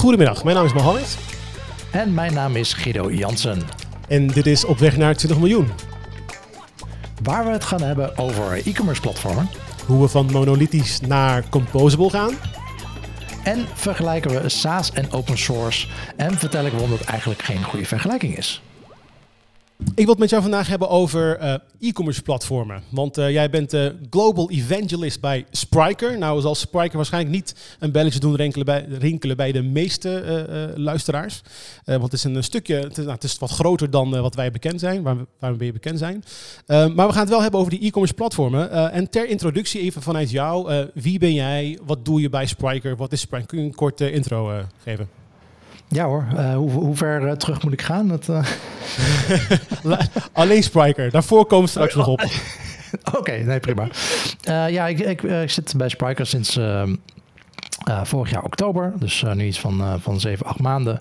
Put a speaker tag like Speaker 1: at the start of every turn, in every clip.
Speaker 1: Goedemiddag, mijn naam is Mohammed.
Speaker 2: En mijn naam is Guido Jansen.
Speaker 1: En dit is Op weg naar 20 miljoen.
Speaker 2: Waar we het gaan hebben over e-commerce platformen.
Speaker 1: Hoe we van monolithisch naar composable gaan.
Speaker 2: En vergelijken we SaaS en open source. En vertel ik waarom dat eigenlijk geen goede vergelijking is.
Speaker 1: Ik wil het met jou vandaag hebben over eh, e-commerce platformen. Want uh, jij bent de global evangelist bij Spryker. Nou zal Spryker waarschijnlijk niet een belletje doen rinkelen bij, de meeste uh, luisteraars. want het is een stukje, het is, nou, het is wat groter dan wat wij bekend zijn, waar, waar we bekend zijn. maar we gaan het wel hebben over die e-commerce platformen. en ter introductie even vanuit jou. wie ben jij? Wat doe je bij Spryker? Wat is Spryker? Kun je een korte intro geven?
Speaker 2: Ja hoor, uh, hoe, hoe, ver uh, terug moet ik gaan? Dat, uh...
Speaker 1: Alleen Spriker, daarvoor komen we straks nog op.
Speaker 2: Oké, okay, nee prima. ja, ik, ik, ik, zit bij Spriker sinds ehm, vorig jaar oktober, dus nu iets van, van 7, 8 maanden.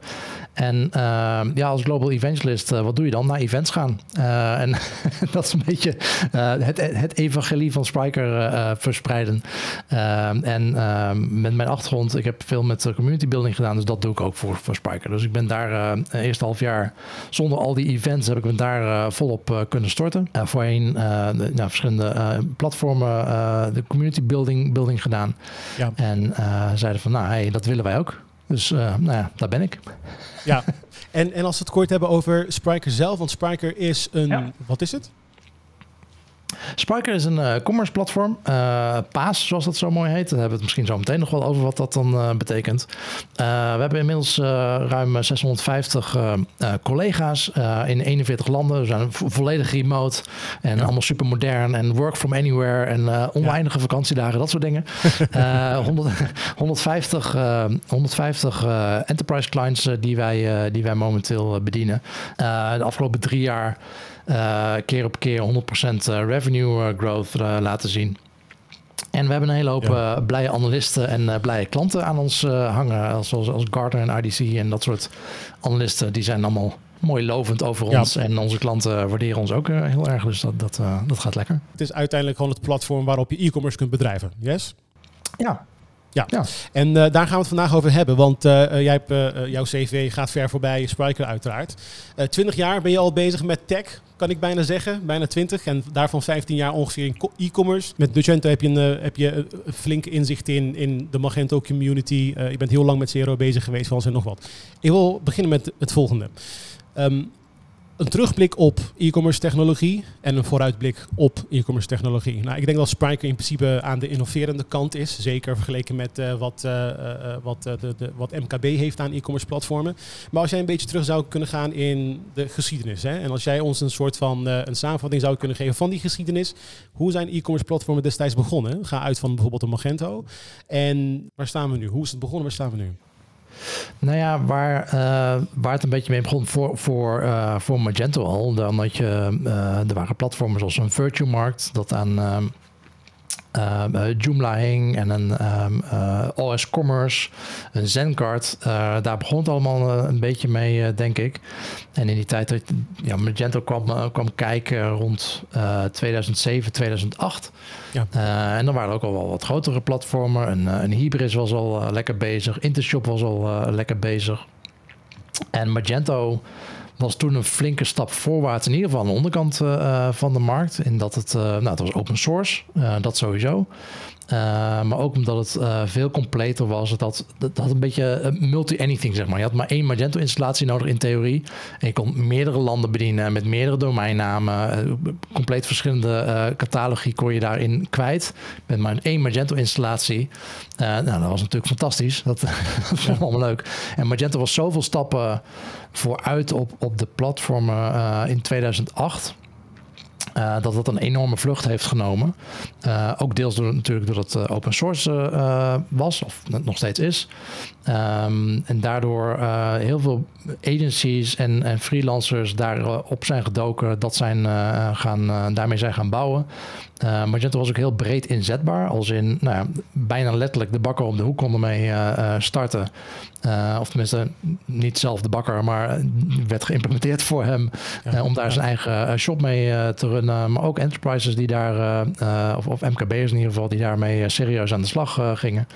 Speaker 2: En ehm, ja, als global evangelist, uh, wat doe je dan? Naar events gaan. Uh, en dat is een beetje uh, het, het, evangelie van Spriker verspreiden. Ehm, en ehm, met mijn achtergrond, ik heb veel met community building gedaan, dus dat doe ik ook voor, voor Spriker. Dus ik ben daar eerste half jaar, zonder al die events, heb ik me daar volop kunnen storten. voorheen nou, verschillende platformen, de community building, building gedaan. Ja. En zeiden van, nou, hey, dat willen wij ook. Dus nou ja, daar ben ik.
Speaker 1: Ja, en, en als we het kort hebben over Spriker zelf, want Spriker is een, wat is het?
Speaker 2: Spriker is een uh, commerce platform. Uh, PAAS, zoals dat zo mooi heet. Daar hebben we het misschien zo meteen nog wel over wat dat dan uh, betekent. we hebben inmiddels ruim 650 collega's in 41 landen. We zijn volledig remote en ja. allemaal super modern. En work from anywhere en oneindige ja. vakantiedagen, dat soort dingen. 100, 150, 150 enterprise clients die, wij, die wij momenteel bedienen. de afgelopen drie jaar keer op keer 100% eh, revenue eh, growth laten zien. En we hebben een hele hoop ja. blije analisten en blije klanten aan ons hangen. Zoals als Gartner en IDC en dat soort analisten. Die zijn allemaal mooi lovend over ons. En onze klanten waarderen ons ook heel erg. Dus dat, dat, dat gaat lekker.
Speaker 1: Het is uiteindelijk gewoon het platform waarop je e-commerce kunt bedrijven. Yes?
Speaker 2: Ja,
Speaker 1: ja. ja. en uh, daar gaan we het vandaag over hebben. Want uh, jij hebt, uh, jouw CV gaat ver voorbij Spriker uiteraard. Twintig jaar ben je al bezig met tech, kan ik bijna zeggen. Bijna twintig. En daarvan 15 jaar ongeveer in e-commerce. Met Magento heb je, een, heb je een flinke inzicht in, in de Magento community. je bent heel lang met CRO bezig geweest, van en nog wat. Ik wil beginnen met het volgende. Um, een terugblik op e-commerce technologie en een vooruitblik op e-commerce technologie. Nou, ik denk dat Spryker in principe aan de innoverende kant is. Zeker vergeleken met uh, wat, uh, uh, wat, de, de, wat MKB heeft aan e-commerce platformen. Maar als jij een beetje terug zou kunnen gaan in de geschiedenis. Hè, en als jij ons een soort van een samenvatting zou kunnen geven van die geschiedenis. Hoe zijn e-commerce platformen destijds begonnen? Ga uit van bijvoorbeeld een Magento. En waar staan we nu? Hoe is het begonnen? Waar staan we nu?
Speaker 2: Nou ja, waar, uh, waar het een beetje mee begon voor, voor, uh, voor Magento al, dan had je, er waren platformen zoals een Virtue Markt, dat aan Joomla hing en een um, uh, OS Commerce, een Zencard. Uh, daar begon het allemaal een beetje mee, denk ik. En in die tijd dat ja, Magento kwam, kwam kijken rond 2007, 2008. Ja. en dan waren er ook al wel wat grotere platformen. Een, een Hybris was al lekker bezig. Intershop was al lekker bezig. En Magento was toen een flinke stap voorwaarts, in ieder geval aan de onderkant uh, van de markt. In dat het, uh, nou, het was open source, uh, dat sowieso. Uh, maar ook omdat het uh, veel completer was. Het had, het had een beetje multi-anything, zeg maar. Je had maar één Magento-installatie nodig in theorie. En je kon meerdere landen bedienen met meerdere domeinnamen. Uh, compleet verschillende catalogie kon je daarin kwijt. Met maar één Magento-installatie. nou, dat was natuurlijk fantastisch. Dat, dat vond ik allemaal leuk. En Magento was zoveel stappen vooruit op, op de platformen in 2008... Uh, dat dat een enorme vlucht heeft genomen. Uh, ook deels door, natuurlijk doordat het uh, open source was, of nog steeds is. Um, en daardoor heel veel agencies en, en freelancers daarop zijn gedoken, dat zijn, gaan, daarmee zijn gaan bouwen. Uh, Magento was ook heel breed inzetbaar. Als in nou ja, bijna letterlijk de bakker op de hoek kon ermee uh, starten. Uh, of tenminste, niet zelf de bakker, maar werd geïmplementeerd voor hem. Ja, om daar zijn eigen shop mee te runnen. Maar ook enterprises die daar, of, of MKB'ers in ieder geval, die daarmee serieus aan de slag gingen.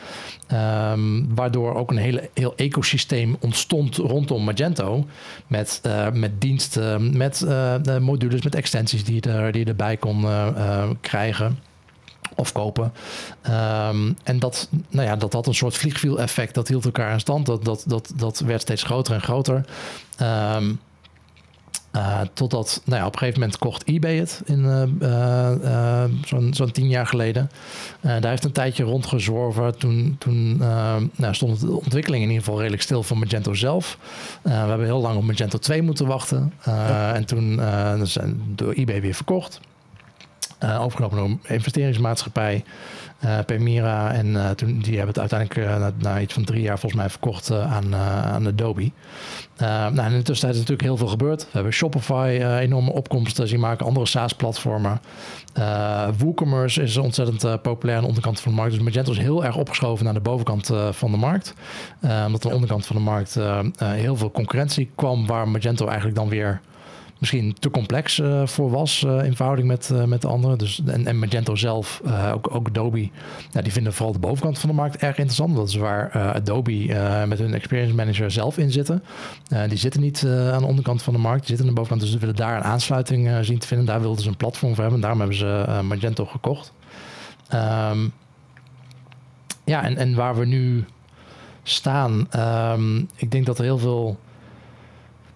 Speaker 2: Um, waardoor ook een hele, heel ecosysteem ontstond rondom Magento. Met, met diensten, met modules, met extensies die, er, die erbij kon krijgen krijgen of kopen. Um, en dat, nou ja, dat had een soort vliegwiel-effect. Dat hield elkaar in stand. Dat, dat, dat, dat werd steeds groter en groter. Um, uh, totdat, nou ja, op een gegeven moment kocht eBay het in uh, uh, zo'n zo'n tien jaar geleden. daar heeft een tijdje rondgezworven. Toen, toen nou, stond de ontwikkeling in ieder geval redelijk stil voor Magento zelf. we hebben heel lang op Magento 2 moeten wachten. Ja. En toen zijn door eBay weer verkocht. Uh, overgenomen door een investeringsmaatschappij, uh, Permira. En uh, toen, die hebben het uiteindelijk na, na, iets van drie jaar volgens mij verkocht aan, aan Adobe. nou, in de tussentijd is natuurlijk heel veel gebeurd. We hebben Shopify enorme opkomsten zien maken, andere SaaS-platformen. WooCommerce is ontzettend populair aan de onderkant van de markt. Dus Magento is heel erg opgeschoven naar de bovenkant van de markt. omdat aan de onderkant van de markt heel veel concurrentie kwam, waar Magento eigenlijk dan weer misschien te complex uh, voor was uh, in verhouding met, uh, met de anderen. Dus, en, en Magento zelf, ook, ook Adobe, ja, die vinden vooral de bovenkant van de markt erg interessant. Dat is waar Adobe met hun experience manager zelf in zitten. die zitten niet aan de onderkant van de markt, die zitten aan de bovenkant. Dus ze willen daar een aansluiting zien te vinden. Daar wilden ze een platform voor hebben. Daarom hebben ze Magento gekocht. Um, ja, en, en waar we nu staan, um, ik denk dat er heel veel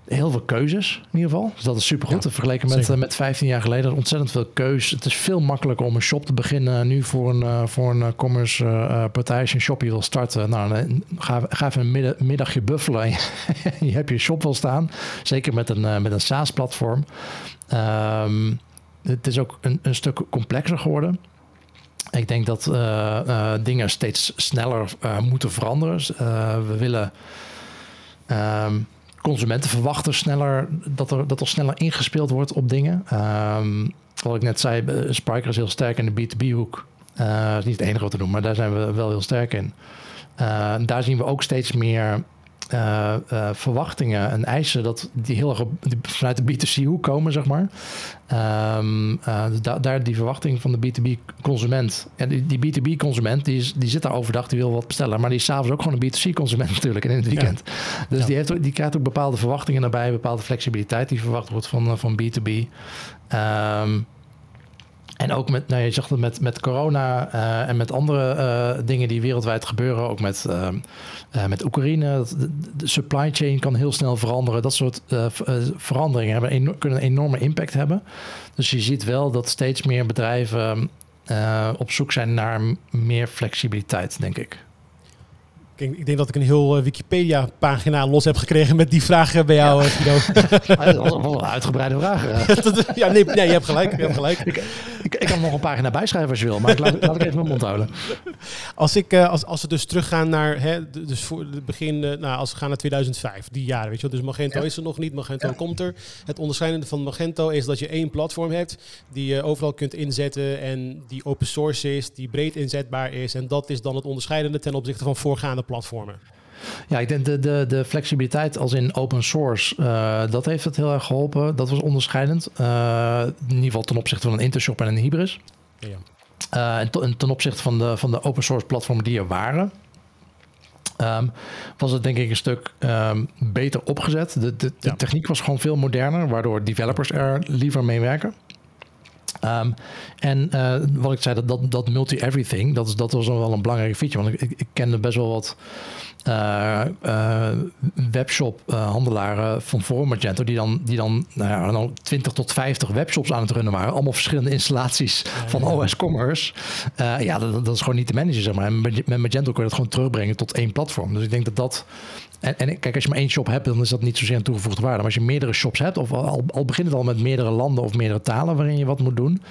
Speaker 2: heel veel keuzes in ieder geval. Dus dat is supergoed. Ja, Vergeleken met, met 15 jaar geleden ontzettend veel keus. Het is veel makkelijker om een shop te beginnen nu voor een, uh, voor een commerce uh, partij. Als je een shop wil starten, nou, ga, ga even een middag, middagje buffelen en je, hebt je shop wel staan. Zeker met een, uh, met een SaaS-platform. Um, het is ook een, een stuk complexer geworden. Ik denk dat dingen steeds sneller moeten veranderen. we willen... Um, consumenten verwachten sneller dat er, dat er sneller ingespeeld wordt op dingen. Um, wat ik net zei, eh, Spriker is heel sterk in de B2B-hoek. Uh, eh, is niet het enige wat te doen, maar daar zijn we wel heel sterk in. Uh, daar zien we ook steeds meer uh, uh, verwachtingen en eisen dat die heel erg vanuit de B2C-hoek komen, zeg maar. Um, uh, da daar die verwachting van de B2B-consument. En die, die B2B-consument, die, die zit daar overdag, die wil wat bestellen. Maar die is s'avonds ook gewoon een B2C-consument natuurlijk in het weekend. Ja. Dus ja. die, heeft, die krijgt ook bepaalde verwachtingen daarbij, bepaalde flexibiliteit die verwacht wordt van, van B2B. Um, en ook met, nou, je zegt het met, met corona uh, en met andere uh, dingen die wereldwijd gebeuren, ook met, uh, met Oekraïne. De, supply chain kan heel snel veranderen. Dat soort veranderingen hebben kunnen een enorme impact hebben. Dus je ziet wel dat steeds meer bedrijven op zoek zijn naar meer flexibiliteit, denk ik.
Speaker 1: Ik denk dat ik een heel Wikipedia-pagina los heb gekregen met die vragen bij jou, ja. Guido.
Speaker 2: dat was een uitgebreide vraag.
Speaker 1: ja, nee, nee, je hebt gelijk. Je hebt gelijk.
Speaker 2: Ik, ik, ik kan nog een pagina bijschrijven als je wil, maar ik laat, laat ik even mijn mond houden.
Speaker 1: Als, ik, als, als we dus teruggaan naar, hè, dus voor het begin, nou, als we gaan naar 2005, die jaren, weet je wel. Dus Magento ja. is er nog niet, Magento komt er. Het onderscheidende van Magento is dat je één platform hebt die je overal kunt inzetten en die open source is, die breed inzetbaar is. En dat is dan het onderscheidende ten opzichte van voorgaande platformen.
Speaker 2: Ja, ik denk de, de, de flexibiliteit als in open source, uh, dat heeft het heel erg geholpen. Dat was onderscheidend. Uh, in ieder geval ten opzichte van een Intershop en een Hybris. Ja. Uh, en, to, en, ten opzichte van de, van de open source platformen die er waren. Um, was het denk ik een stuk um, beter opgezet. De, de, de ja. techniek was gewoon veel moderner, waardoor developers er liever mee werken. Um, en uh, wat ik zei, dat, dat, dat multi-everything, dat, dat was wel een belangrijke feature. Want ik, ik, kende best wel wat uh, uh, webshop-handelaren van voor Magento, die dan, die dan, nou ja, dan 20 tot 50 webshops aan het runnen waren. Allemaal verschillende installaties ja, van ja. OS Commerce. ja, dat, dat, is gewoon niet te managen, zeg maar. En met Magento kun je dat gewoon terugbrengen tot één platform. Dus ik denk dat dat en, en, kijk, als je maar één shop hebt, dan is dat niet zozeer een toegevoegde waarde. Maar als je meerdere shops hebt, of al, al begint het al met meerdere landen of meerdere talen waarin je wat moet doen,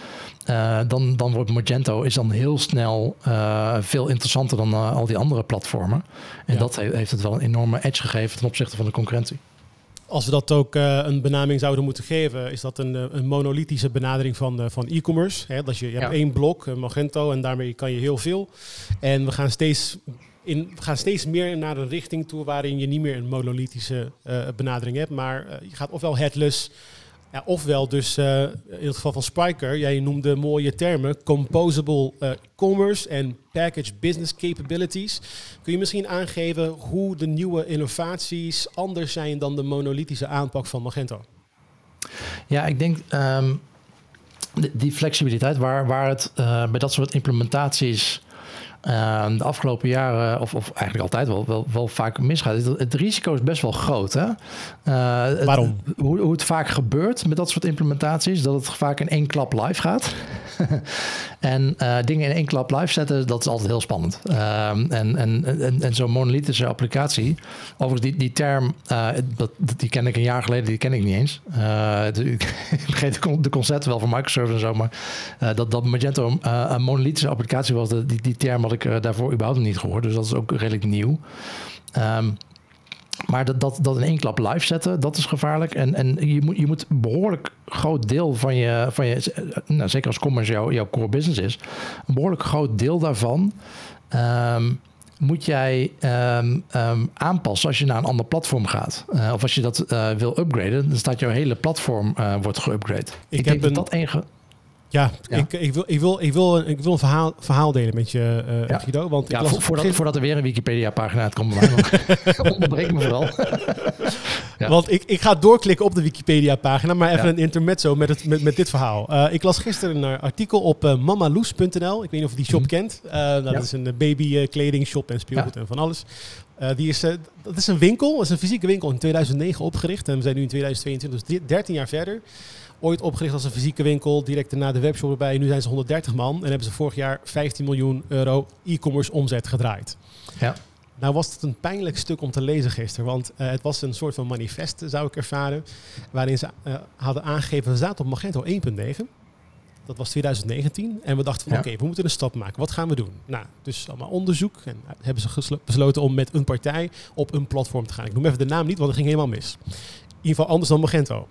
Speaker 2: uh, dan, dan wordt Magento is dan heel snel uh, veel interessanter dan uh, al die andere platformen. En ja. dat heeft, het wel een enorme edge gegeven ten opzichte van de concurrentie.
Speaker 1: als we dat ook een benaming zouden moeten geven, is dat een, een monolithische benadering van, van e-commerce. Dat je, je hebt één blok, Magento, en daarmee kan je heel veel. En we gaan steeds in, we gaan steeds meer naar een richting toe waarin je niet meer een monolithische uh, benadering hebt, maar uh, je gaat ofwel headless, ja, ofwel dus in het geval van Spiker, jij noemde mooie termen, composable commerce en package business capabilities. Kun je misschien aangeven hoe de nieuwe innovaties anders zijn dan de monolithische aanpak van Magento?
Speaker 2: Ja, ik denk um, die flexibiliteit waar, waar het bij dat soort implementaties Ehm, de afgelopen jaren, of, of eigenlijk altijd wel, wel, wel vaak misgaat. Het, het risico is best wel groot. Hè?
Speaker 1: Uh, Waarom?
Speaker 2: hoe, hoe het vaak gebeurt met dat soort implementaties, dat het vaak in één klap live gaat. en uh, dingen in één klap live zetten, dat is altijd heel spannend. Ehm, en en, en, en zo'n monolithische applicatie, overigens die, die term, uh, dat, die ken ik een jaar geleden, die ken ik niet eens. ik vergeet de concepten wel van Microsoft en zo, maar dat, dat Magento een monolithische applicatie was, die, die term had ik uh, daarvoor überhaupt niet gehoord. Dus dat is ook redelijk nieuw. Um, maar dat, dat, dat in één klap live zetten, dat is gevaarlijk. En, en je, moet, je moet een behoorlijk groot deel van je, van je nou, zeker als commerce jouw, jouw core business is, een behoorlijk groot deel daarvan um, moet jij um, um, aanpassen als je naar een ander platform gaat. Uh, of als je dat uh, wil upgraden, dan staat jouw hele platform uh, wordt geupgrade. Ik,
Speaker 1: ik heb
Speaker 2: denk
Speaker 1: een...
Speaker 2: dat dat enige
Speaker 1: ja, Ik, ik, wil, ik, wil, ik, wil, ik wil een verhaal, verhaal delen met je, uh, ja. Guido. Want
Speaker 2: ja, vo voordat, voordat er weer een Wikipedia-pagina uitkomt onderbreek me vooral.
Speaker 1: ja. Want ik, ik ga doorklikken op de Wikipedia-pagina, maar even een intermezzo met, het, met, met dit verhaal. Uh, ik las gisteren een artikel op uh, mamaloes.nl. Ik weet niet of je die shop mm kent. dat is een babykledingshop en speelgoed en van alles. die is, dat is een winkel, dat is een fysieke winkel in 2009 opgericht. En we zijn nu in 2022, dus 13 jaar verder. Ooit opgericht als een fysieke winkel, direct daarna de webshop erbij. Nu zijn ze 130 man en hebben ze vorig jaar 15 miljoen euro e-commerce omzet gedraaid.
Speaker 2: Ja.
Speaker 1: Nou was het een pijnlijk stuk om te lezen gisteren, want uh, het was een soort van manifest, zou ik ervaren, waarin ze uh, hadden aangegeven, we zaten op Magento 1.9. Dat was 2019. En we dachten van ja. oké, okay, we moeten een stap maken. Wat gaan we doen? Nou, dus allemaal onderzoek. En hebben ze besloten om met een partij op een platform te gaan. Ik noem even de naam niet, want het ging helemaal mis ieder geval anders dan Magento.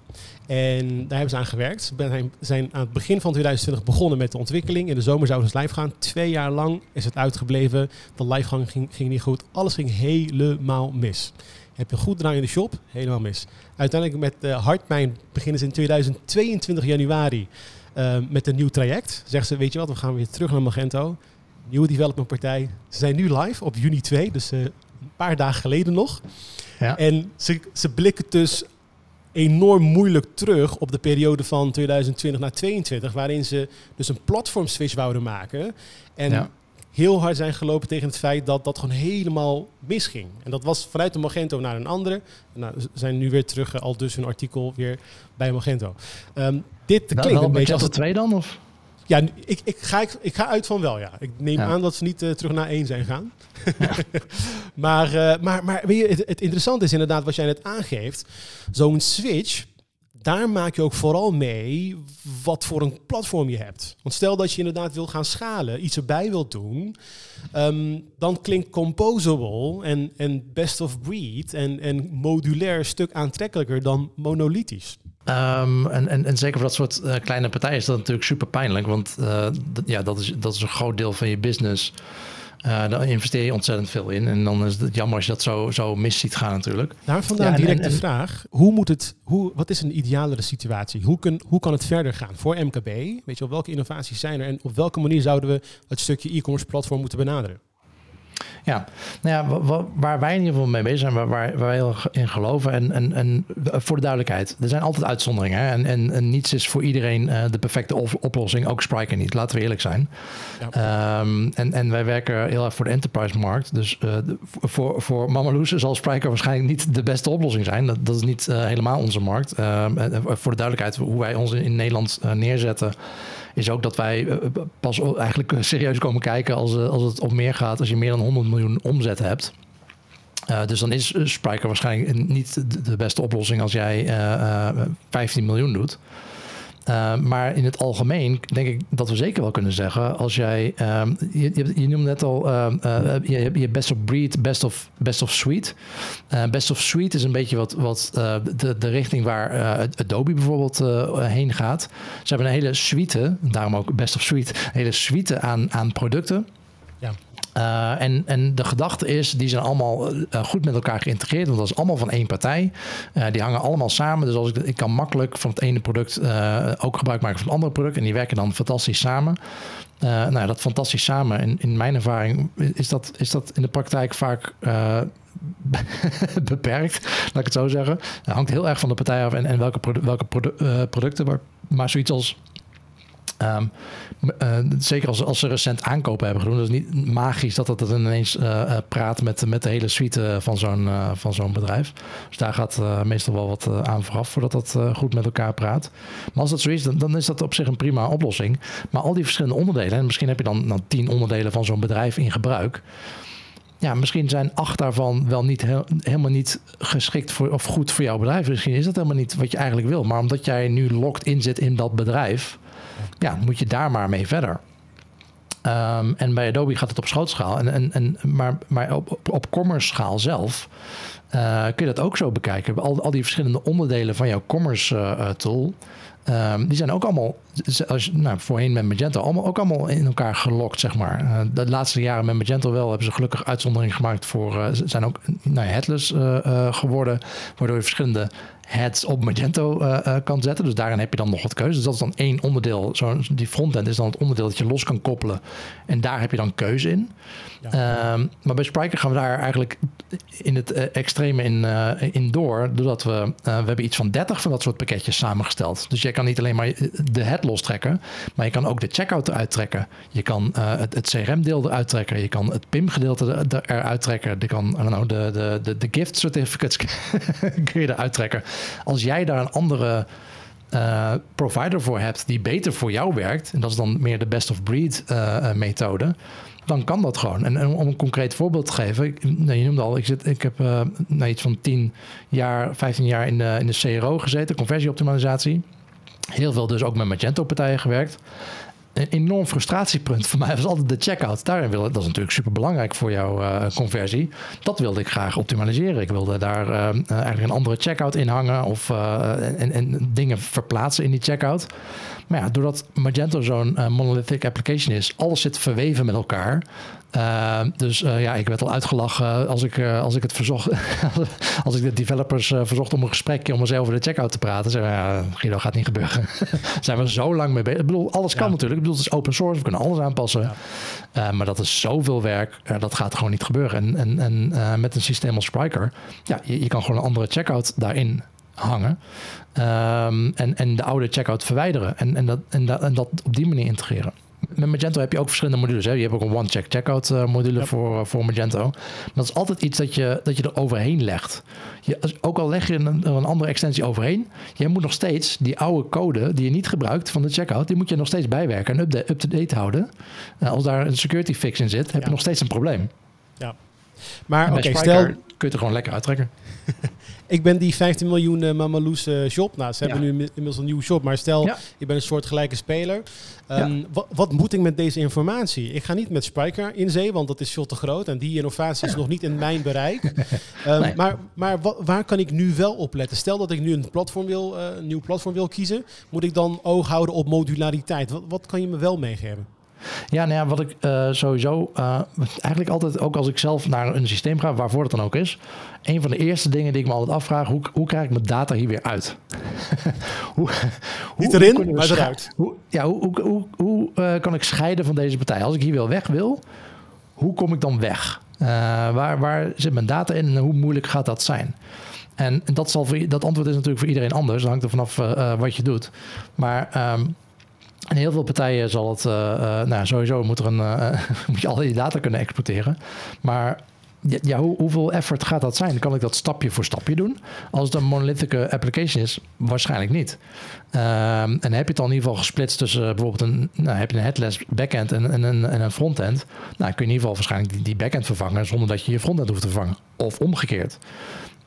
Speaker 1: En daar hebben ze aan gewerkt. Ze zijn aan het begin van 2020 begonnen met de ontwikkeling. In de zomer zouden ze live gaan. Twee jaar lang is het uitgebleven. De livegang ging, ging niet goed. Alles ging helemaal mis. Heb je goed draai in de shop? Helemaal mis. Uiteindelijk met uh, Hartpijn beginnen ze in 2022 januari uh, met een nieuw traject. Zeggen ze, weet je wat, we gaan weer terug naar Magento. Nieuwe developmentpartij. Ze zijn nu live op juni 2, dus uh, een paar dagen geleden nog. Ja. En ze, ze blikken dus enorm moeilijk terug op de periode van 2020 naar 2022, waarin ze dus een platform switch wouden maken. En heel hard zijn gelopen tegen het feit dat dat gewoon helemaal misging. En dat was vanuit de Magento naar een andere. Nou, ze zijn nu weer terug, al dus hun artikel weer bij Magento. Um, dit
Speaker 2: nou, klinkt een beetje als het twee dan? Of?
Speaker 1: Ja, ik, ik, ga, ik, ik ga uit van wel, ja. Ik neem aan dat ze niet uh, terug naar één zijn gaan. maar, uh, maar, maar weet je, het, het interessante is inderdaad wat jij net aangeeft. Zo'n switch, daar maak je ook vooral mee wat voor een platform je hebt. Want stel dat je inderdaad wil gaan schalen, iets erbij wilt doen, um, dan klinkt composable en, en best of breed en, en modulair een stuk aantrekkelijker dan monolithisch.
Speaker 2: Um, en, en, en zeker voor dat soort uh, kleine partijen is dat natuurlijk super pijnlijk. Want uh, ja, dat is, dat is een groot deel van je business. Uh, daar investeer je ontzettend veel in. En dan is het jammer als je dat zo, zo mis ziet gaan natuurlijk.
Speaker 1: Daar vandaan ja, direct de vraag. Hoe moet het, hoe, wat is een idealere situatie? Hoe, kun, hoe kan het verder gaan voor MKB? Weet je wel, welke innovaties zijn er? En op welke manier zouden we het stukje e-commerce platform moeten benaderen?
Speaker 2: Ja, nou ja, waar wij in ieder geval mee bezig zijn, waar, waar wij heel in geloven. En, en, en voor de duidelijkheid, er zijn altijd uitzonderingen. Hè? En, en, en niets is voor iedereen uh, de perfecte oplossing. Ook Spriker niet, laten we eerlijk zijn. Ja. Um, en, en wij werken heel erg voor de enterprise-markt. Dus uh, voor, voor Mamaloes zal Spriker waarschijnlijk niet de beste oplossing zijn. Dat, dat is niet uh, helemaal onze markt. Uh, voor de duidelijkheid, hoe wij ons in, in Nederland neerzetten is ook dat wij eh, pas eigenlijk serieus komen kijken als, eh, als het op meer gaat, als je meer dan 100 miljoen omzet hebt. Dus dan is Spryker waarschijnlijk niet de beste oplossing als jij uh, 15 miljoen doet. Uh, maar in het algemeen denk ik dat we zeker wel kunnen zeggen, als jij, um, je, je, je noemde net al, uh, uh, je, hebt best of breed, best of, best of suite. best of suite is een beetje wat, wat de, de richting waar Adobe bijvoorbeeld heen gaat. Ze hebben een hele suite, daarom ook best of suite, een hele suite aan, aan producten. Ja. Uh, en, en de gedachte is, die zijn allemaal uh, goed met elkaar geïntegreerd. Want dat is allemaal van één partij. Uh, die hangen allemaal samen. Dus als ik, ik kan makkelijk van het ene product ook gebruik maken van het andere product. En die werken dan fantastisch samen. nou, dat fantastisch samen, in, in mijn ervaring, is dat, is dat in de praktijk vaak beperkt, laat ik het zo zeggen. Het hangt heel erg van de partij af en, en welke, welke produ producten. Maar, maar zoiets als Um, uh, zeker als, als ze recent aankopen hebben gedaan. Dat is niet magisch dat het ineens uh, praat met, met de hele suite van zo'n bedrijf. Dus daar gaat meestal wel wat aan vooraf voordat dat goed met elkaar praat. Maar als dat zo is, dan, dan, is dat op zich een prima oplossing. Maar al die verschillende onderdelen, en misschien heb je dan, tien onderdelen van zo'n bedrijf in gebruik. Ja, misschien zijn acht daarvan wel niet helemaal niet geschikt voor of goed voor jouw bedrijf. Misschien is dat helemaal niet wat je eigenlijk wil. Maar omdat jij nu locked in zit in dat bedrijf ja, moet je daar maar mee verder. Um, en bij Adobe gaat het op schootschaal. En, en, en, maar maar op, op, commerce schaal zelf uh, kun je dat ook zo bekijken. Al, al die verschillende onderdelen van jouw commerce uh, tool. Um, die zijn ook allemaal, als, nou, voorheen met Magento, allemaal, ook allemaal in elkaar gelokt, zeg maar. De laatste jaren met Magento wel hebben ze gelukkig uitzondering gemaakt voor, zijn ook nou, headless geworden, waardoor je verschillende heads op Magento kan zetten. Dus daarin heb je dan nog wat keuze. Dus dat is dan één onderdeel. Zo, die frontend is dan het onderdeel dat je los kan koppelen. En daar heb je dan keuze in. Ja. Um, maar bij Spryker gaan we daar eigenlijk in het extreme in, in door, doordat we, we hebben iets van 30 van dat soort pakketjes samengesteld. Dus je kan niet alleen maar de head lostrekken, maar je kan ook de checkout eruit trekken. Je kan het, het CRM-deel eruit trekken. Je kan het PIM-gedeelte eruit trekken. Je kan I don't know, de, de, de, de gift certificates kun je eruit trekken. Als jij daar een andere uh, provider voor hebt die beter voor jou werkt, en dat is dan meer de best of breed uh, methode, dan kan dat gewoon. En, om een concreet voorbeeld te geven, ik, nou, je noemde al, ik, zit, ik heb uh, nou, iets van 10 jaar, 15 jaar in de, in de CRO gezeten, conversieoptimalisatie. Heel veel dus ook met Magento-partijen gewerkt. Een enorm frustratiepunt voor mij was altijd de checkout. Daarin wilde, dat is natuurlijk super belangrijk voor jouw uh, conversie. Dat wilde ik graag optimaliseren. Ik wilde daar uh, eigenlijk een andere checkout in hangen of en, en, dingen verplaatsen in die checkout. Maar ja, doordat Magento zo'n monolithic application is, alles zit verweven met elkaar. Uh, dus uh, ja, ik werd al uitgelachen als ik, uh, als ik het verzocht. als ik de developers verzocht om een gesprekje om eens over de checkout te praten. Zeggen ja, Guido, gaat niet gebeuren. zijn we zo lang mee bezig. Ik bedoel, alles kan natuurlijk. Ik bedoel, het is open source. We kunnen alles aanpassen. Ja. maar dat is zoveel werk. dat gaat gewoon niet gebeuren. En, en, en met een systeem als Spryker, ja, je, je kan gewoon een andere checkout daarin hangen. Um, en, en de oude checkout verwijderen. En, en, dat, en, dat, en dat op die manier integreren met Magento heb je ook verschillende modules. Hè? Je hebt ook een one-check checkout uh, module voor, uh, voor Magento. Maar dat is altijd iets dat je, dat je er overheen legt. Je, ook al leg je een, een andere extensie overheen, je moet nog steeds die oude code die je niet gebruikt van de checkout, die moet je nog steeds bijwerken en up-to-date houden. Uh, als daar een security fix in zit, heb je nog steeds een probleem.
Speaker 1: Ja. Maar oké, okay, stel... kun
Speaker 2: je het er gewoon lekker uittrekken.
Speaker 1: ik ben die 15 miljoen uh, Mamaloes uh, shop. Nou, ze hebben nu inmiddels een nieuwe shop. Maar stel, ja. ik ben een soort gelijke speler. Um, ja. wat, wat, moet ik met deze informatie? Ik ga niet met Spryker in zee, want dat is veel te groot. En die innovatie is nog niet in mijn bereik. um, nee. Maar, maar waar kan ik nu wel op letten? Stel dat ik nu een, platform wil, uh, een nieuw platform wil kiezen. Moet ik dan oog houden op modulariteit? Wat, wat kan je me wel meegeven?
Speaker 2: Ja, nou ja, wat ik uh, sowieso uh, eigenlijk altijd, ook als ik zelf naar een systeem ga, waarvoor het dan ook is, een van de eerste dingen die ik me altijd afvraag, hoe, hoe krijg ik mijn data hier weer uit?
Speaker 1: hoe, Niet erin, hoe maar eruit.
Speaker 2: Hoe, ja, hoe, hoe, hoe, hoe uh, kan ik scheiden van deze partij? Als ik hier wel weg wil, hoe kom ik dan weg? waar, waar zit mijn data in en hoe moeilijk gaat dat zijn? En dat, zal voor, dat antwoord is natuurlijk voor iedereen anders. Dat hangt er vanaf wat je doet. Maar um, en heel veel partijen zal het, uh, uh, nou sowieso moet, er een, uh, moet je al die data kunnen exporteren. Maar ja, hoe, hoeveel effort gaat dat zijn? Kan ik dat stapje voor stapje doen? Als het een monolithic application is, waarschijnlijk niet. Um, en heb je het dan in ieder geval gesplitst tussen bijvoorbeeld een, nou, heb je een headless backend en, en, en, en een frontend. Nou, kun je in ieder geval waarschijnlijk die, backend vervangen zonder dat je je frontend hoeft te vervangen. Of omgekeerd.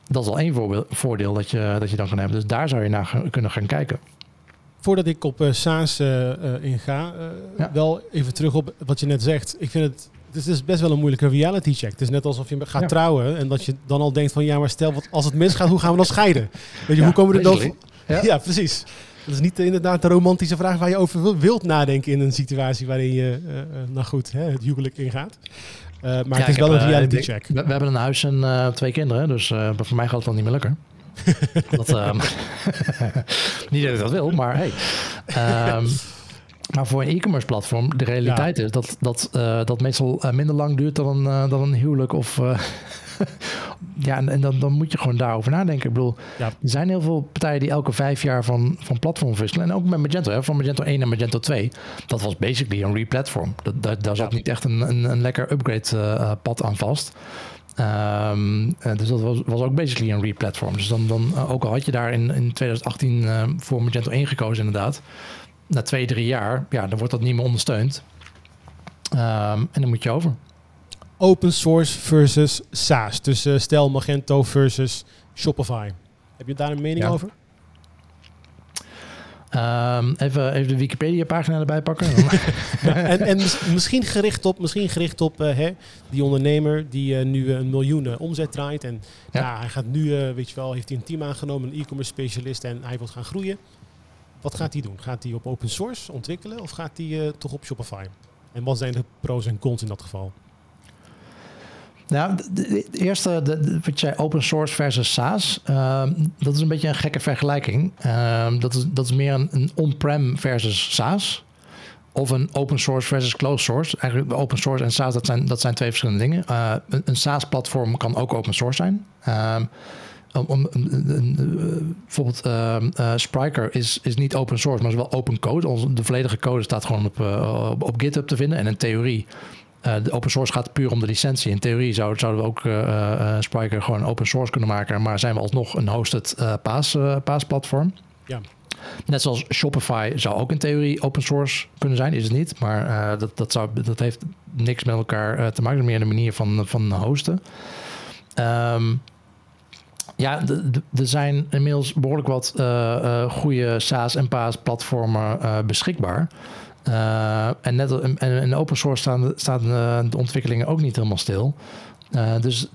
Speaker 2: Dat is al één voordeel dat je, dat je dan kan hebben. Dus daar zou je naar kunnen gaan kijken.
Speaker 1: Voordat ik op uh, SaaS uh, inga, ja. wel even terug op wat je net zegt. Ik vind het, het is best wel een moeilijke reality check. Het is net alsof je gaat trouwen en dat je dan al denkt van ja, maar stel wat als het misgaat, hoe gaan we dan scheiden? Weet je, hoe komen we er dan? Ja. precies. Dat is niet inderdaad de romantische vraag waar je over wilt nadenken in een situatie waarin je, nou goed, hè, het huwelijk ingaat. Maar het is wel een reality check.
Speaker 2: We, we, hebben een huis en twee kinderen, dus voor mij gaat het dan niet meer lukken. dat, um, niet dat ik dat wil, maar hey. Um, maar voor een e-commerce platform, de realiteit ja. is dat dat, dat meestal minder lang duurt dan een, dan een huwelijk of ja, en, en dan, dan, moet je gewoon daarover nadenken. Ik bedoel, ja. er zijn heel veel partijen die elke vijf jaar van, van platform wisselen. En ook met Magento, hè, van Magento 1 naar Magento 2. Dat was basically een replatform. Dat, dat, daar zat niet echt een, een, een lekker upgrade uh, pad aan vast. Um, dus dat was, was ook basically een replatform. Dus dan, dan uh, ook al had je daar in, in 2018 uh, voor Magento 1 gekozen inderdaad. Na twee, drie jaar, ja, dan wordt dat niet meer ondersteund. Um, en dan moet je over
Speaker 1: open source versus SaaS. Dus uh, stel Magento versus Shopify. Heb je daar een mening over?
Speaker 2: Um, even, even de Wikipedia-pagina erbij pakken.
Speaker 1: en, en misschien gericht op, misschien gericht op uh, hè, die ondernemer die uh, nu een miljoen omzet draait. En ja. ja hij gaat nu, weet je wel, heeft hij een team aangenomen, een e-commerce specialist en hij wil gaan groeien. Wat gaat hij doen? Gaat hij op open source ontwikkelen of gaat hij toch op Shopify? En wat zijn de pros en cons in dat geval?
Speaker 2: Nou, de, eerste, de, wat jij open source versus SaaS, ehm, dat is een beetje een gekke vergelijking. Ehm, dat, is, dat is meer een, een on-prem versus SaaS. Of een open source versus closed source. Eigenlijk open source en SaaS, dat zijn, dat zijn twee verschillende dingen. Uh, een, SaaS-platform kan ook open source zijn. Om, bijvoorbeeld uh, Spryker is, is niet open source, maar is wel open code. De volledige code staat gewoon op, uh, op, op GitHub te vinden. En in theorie uh, de open source gaat puur om de licentie. In theorie zou, zouden we ook uh, uh, Spryker gewoon open source kunnen maken, maar zijn we alsnog een hosted PaaS, PaaS-platform.
Speaker 1: Ja.
Speaker 2: Net zoals Shopify zou ook in theorie open source kunnen zijn, is het niet. Maar dat, dat, zou, dat heeft niks met elkaar te maken, meer een manier van, van hosten. Um, ja, er zijn inmiddels behoorlijk wat goede SaaS en PaaS-platformen beschikbaar. Uh, en net en in open source staan, staan de ontwikkelingen ook niet helemaal stil. Uh, dus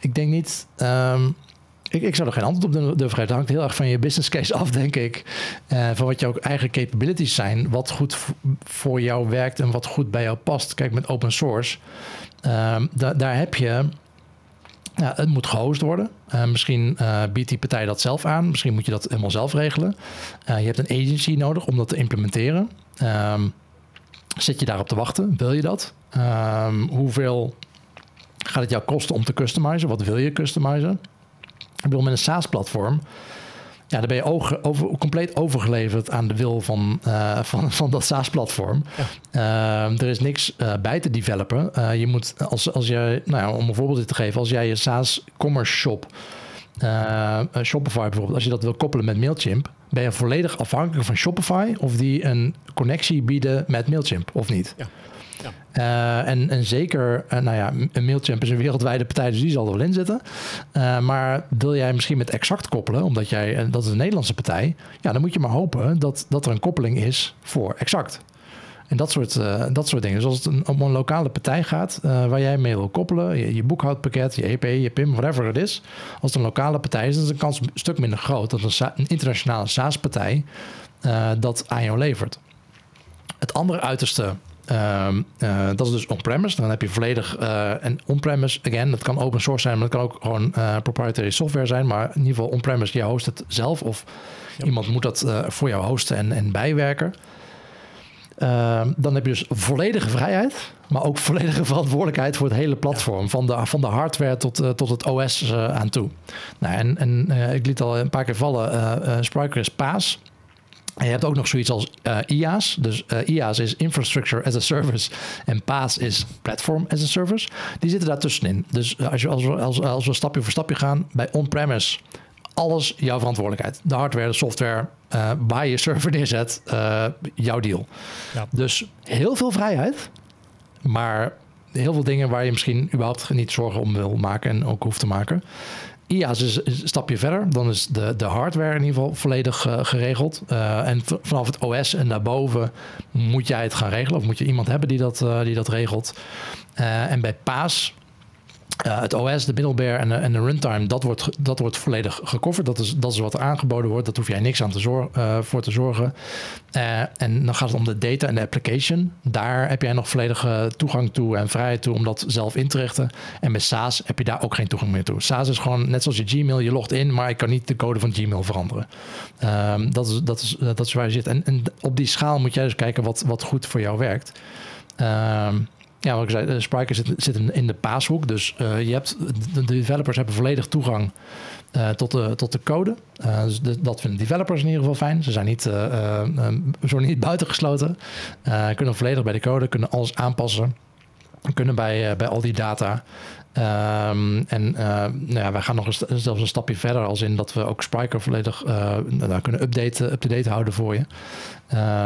Speaker 2: ik denk niet. Um, ik, ik, zou er geen antwoord op durven geven. Het hangt heel erg van je business case af, denk ik. Van wat jouw eigen capabilities zijn. Wat goed voor jou werkt en wat goed bij jou past. Kijk, met open source. Ehm, daar heb je ja, het moet gehost worden. Uh, misschien uh, biedt die partij dat zelf aan. Misschien moet je dat helemaal zelf regelen. Uh, je hebt een agency nodig om dat te implementeren. Um, zit je daarop te wachten? Wil je dat? Um, hoeveel gaat het jou kosten om te customizen? Wat wil je customizen? Ik bedoel, met een SaaS-platform ja, dan ben je over, compleet overgeleverd aan de wil van, uh, van, van dat SaaS-platform. Ja. Uh, er is niks uh, bij te developen. Uh, je moet, als, als je, nou ja, om een voorbeeld te geven, als jij je SaaS commerce shop, Shopify bijvoorbeeld, als je dat wil koppelen met Mailchimp, ben je volledig afhankelijk van Shopify of die een connectie bieden met Mailchimp of niet. Ja. Uh, en, en zeker, uh, nou ja, een Mailchimp is een wereldwijde partij, dus die zal er wel in zitten. Uh, maar wil jij misschien met Exact koppelen, omdat jij, dat is een Nederlandse partij, ja, dan moet je maar hopen dat, dat er een koppeling is voor Exact. En dat soort, dat soort dingen. Dus als het om een lokale partij gaat waar jij mee wil koppelen, je, boekhoudpakket, je EP, je PIM, whatever het is. Als het een lokale partij is, dan is de kans een stuk minder groot dat een, een internationale SaaS-partij dat aan jou levert. Het andere uiterste Ehm, eh, dat is dus on-premise. Dan heb je volledig. Uh, en on-premise, again, dat kan open source zijn, maar dat kan ook gewoon uh, proprietary software zijn. Maar in ieder geval on-premise, je host het zelf of iemand moet dat voor jou hosten en, en bijwerken. Ehm, dan heb je dus volledige vrijheid, maar ook volledige verantwoordelijkheid voor het hele platform. Van, de, van de hardware tot, tot het OS aan toe. Nou, en en ik liet al een paar keer vallen: Spryker is PaaS. En je hebt ook nog zoiets als uh, IaaS. Dus uh, IaaS is Infrastructure as a Service en PaaS is Platform as a Service. Die zitten daar tussenin. Dus als, je, als, we, als, als we stapje voor stapje gaan, bij on-premise, alles jouw verantwoordelijkheid. De hardware, de software, uh, waar je server neerzet, jouw deal. Ja. Dus heel veel vrijheid, maar heel veel dingen waar je misschien überhaupt niet zorgen om wil maken en ook hoeft te maken. IaaS is een stapje verder. Dan is de, de hardware in ieder geval volledig uh, geregeld. Uh, en vanaf het OS en daarboven moet jij het gaan regelen. Of moet je iemand hebben die dat, uh, die dat regelt. en bij PAAS uh, het OS, de middleware en en de, runtime, dat wordt, dat wordt volledig gecoverd. Dat is, dat is wat er aangeboden wordt. Dat hoef jij niks aan te zor uh, voor te zorgen. Uh, en dan gaat het om de data en de application. Daar heb jij nog volledige toegang toe en vrijheid toe om dat zelf in te richten. En met SaaS heb je daar ook geen toegang meer toe. SaaS is gewoon net zoals je Gmail, je logt in, maar ik kan niet de code van Gmail veranderen. Um, dat, is, dat, is, dat is waar je zit. En, en, op die schaal moet jij dus kijken wat, wat goed voor jou werkt. Um, ja, wat ik zei, Spryker zit, zit in de paashoek. Dus uh, je hebt, de developers hebben volledig toegang uh, tot, de, tot de code. Uh, dus dat vinden developers in ieder geval fijn. Ze zijn niet, zo niet buitengesloten. kunnen volledig bij de code, kunnen alles aanpassen. Kunnen bij, bij al die data. Um, en nou ja, wij gaan nog zelfs een stapje verder, als in dat we ook Spryker volledig nou, kunnen updaten, up-to-date houden voor je.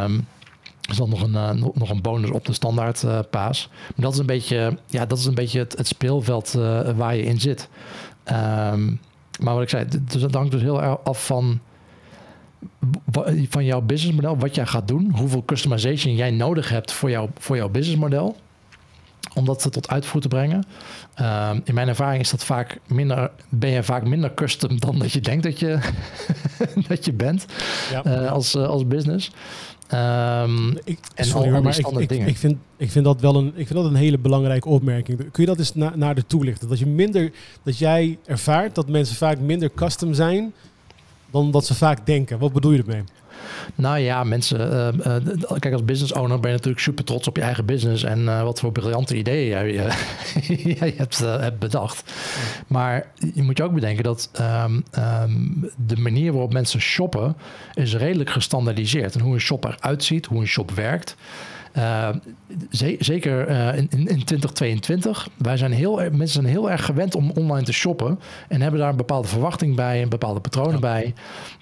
Speaker 2: Um, is dan nog een, uh, nog een bonus op de standaard uh, paas. Maar dat is een beetje, ja, dat is een beetje het, het speelveld uh, waar je in zit. Um, maar wat ik zei, dus dat hangt dus heel erg af van, van jouw businessmodel, wat jij gaat doen, hoeveel customization jij nodig hebt voor, jou, voor jouw businessmodel. Om dat tot uitvoer te brengen. Uh, in mijn ervaring is dat vaak minder, ben je vaak minder custom dan dat je denkt dat je, dat je bent ja. als, als business.
Speaker 1: Um, ik, en sorry, al, maar ik, ik, ik, vind, ik vind dat wel een, ik vind dat een hele belangrijke opmerking. Kun je dat eens na, naar de toelichten? Dat, je minder, dat jij ervaart dat mensen vaak minder custom zijn dan dat ze vaak denken. Wat bedoel je ermee?
Speaker 2: Nou ja, mensen. Uh, uh, kijk, als business owner ben je natuurlijk super trots op je eigen business. En uh, wat voor briljante ideeën jij, jij hebt, hebt, bedacht. Maar je moet je ook bedenken dat um, um, de manier waarop mensen shoppen. is redelijk gestandaardiseerd. En hoe een shop eruit ziet, hoe een shop werkt. Uh, zeker uh, in, in, 2022. Wij zijn heel, mensen zijn heel erg gewend om online te shoppen. En hebben daar een bepaalde verwachting bij, een bepaalde patronen bij.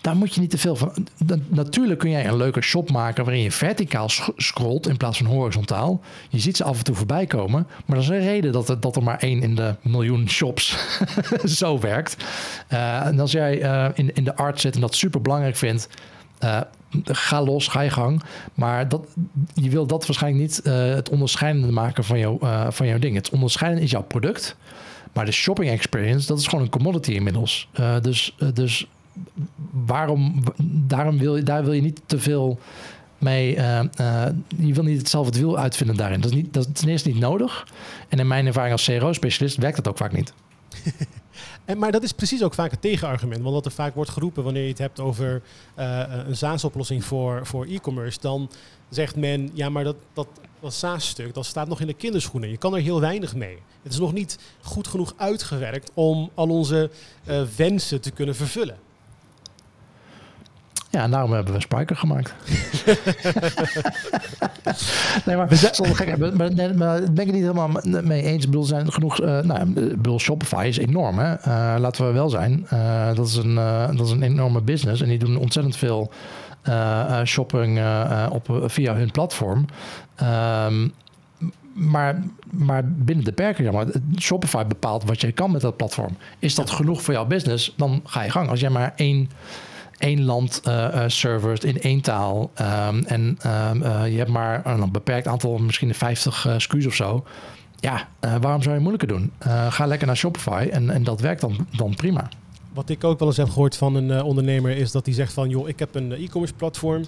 Speaker 2: Daar moet je niet te veel van. Natuurlijk kun jij een leuke shop maken waarin je verticaal scrolt in plaats van horizontaal. Je ziet ze af en toe voorbij komen. Maar dat is een reden dat er, dat er maar één in de miljoen shops zo werkt. Uh, en als jij in, in de art zit en dat super belangrijk vindt. Uh, ga los, ga je gang. Maar dat, je wil dat waarschijnlijk niet uh, het onderscheidende maken van, jou, uh, van jouw ding. Het onderscheidende is jouw product. Maar de shopping experience, dat is gewoon een commodity inmiddels. Dus, dus waarom, daarom wil, je, daar wil je niet te veel mee. je wil niet zelf het wiel uitvinden daarin. Dat is, niet, dat is ten eerste niet nodig. En in mijn ervaring als CRO-specialist werkt dat ook vaak niet.
Speaker 1: En, maar dat is precies ook vaak het tegenargument. Want wat er vaak wordt geroepen wanneer je het hebt over uh, een SaaS-oplossing voor, voor e-commerce, dan zegt men, ja, maar dat, dat, dat SaaS-stuk, dat staat nog in de kinderschoenen. Je kan er heel weinig mee. Het is nog niet goed genoeg uitgewerkt om al onze uh, wensen te kunnen vervullen.
Speaker 2: Ja, en daarom hebben we Spiker gemaakt. nee, maar, gek, maar, maar, maar ben ik het niet helemaal mee eens. Ik bedoel, zijn genoeg. Uh, nou, bedoel, Shopify is enorm. Hè? Uh, laten we wel zijn. Uh, dat, is een, dat is een enorme business. En die doen ontzettend veel shopping op, via hun platform. Um, maar, maar binnen de perken, ja, maar Shopify bepaalt wat je kan met dat platform. Is dat genoeg voor jouw business? Dan ga je gang. Als jij maar één één land uh, servers in één taal. Um, en um, uh, je hebt maar een beperkt aantal, misschien 50 uh, SKU's of zo. Ja, waarom zou je moeilijker doen? ga lekker naar Shopify en, en dat werkt dan, dan prima.
Speaker 1: Wat ik ook wel eens heb gehoord van een ondernemer is dat hij zegt van... joh, ik heb een e-commerce platform.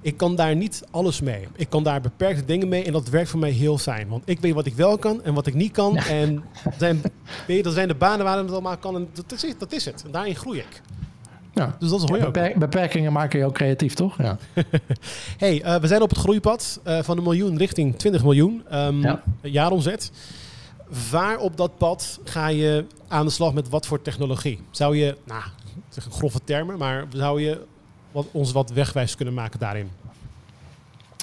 Speaker 1: Ik kan daar niet alles mee. Ik kan daar beperkte dingen mee en dat werkt voor mij heel fijn. Want ik weet wat ik wel kan en wat ik niet kan. En zijn, weet je, dat zijn de banen waar het allemaal kan. En dat is, dat is het. En daarin groei ik.
Speaker 2: Ja, dus dat is ja, beperk beperkingen maken je ook creatief, toch? Ja.
Speaker 1: hey, uh, we zijn op het groeipad uh, van een miljoen richting 20 miljoen um, ja. jaaromzet. Waar op dat pad ga je aan de slag met wat voor technologie? Zou je, nou, zeg een grove termen, maar zou je wat, ons wat wegwijs kunnen maken daarin?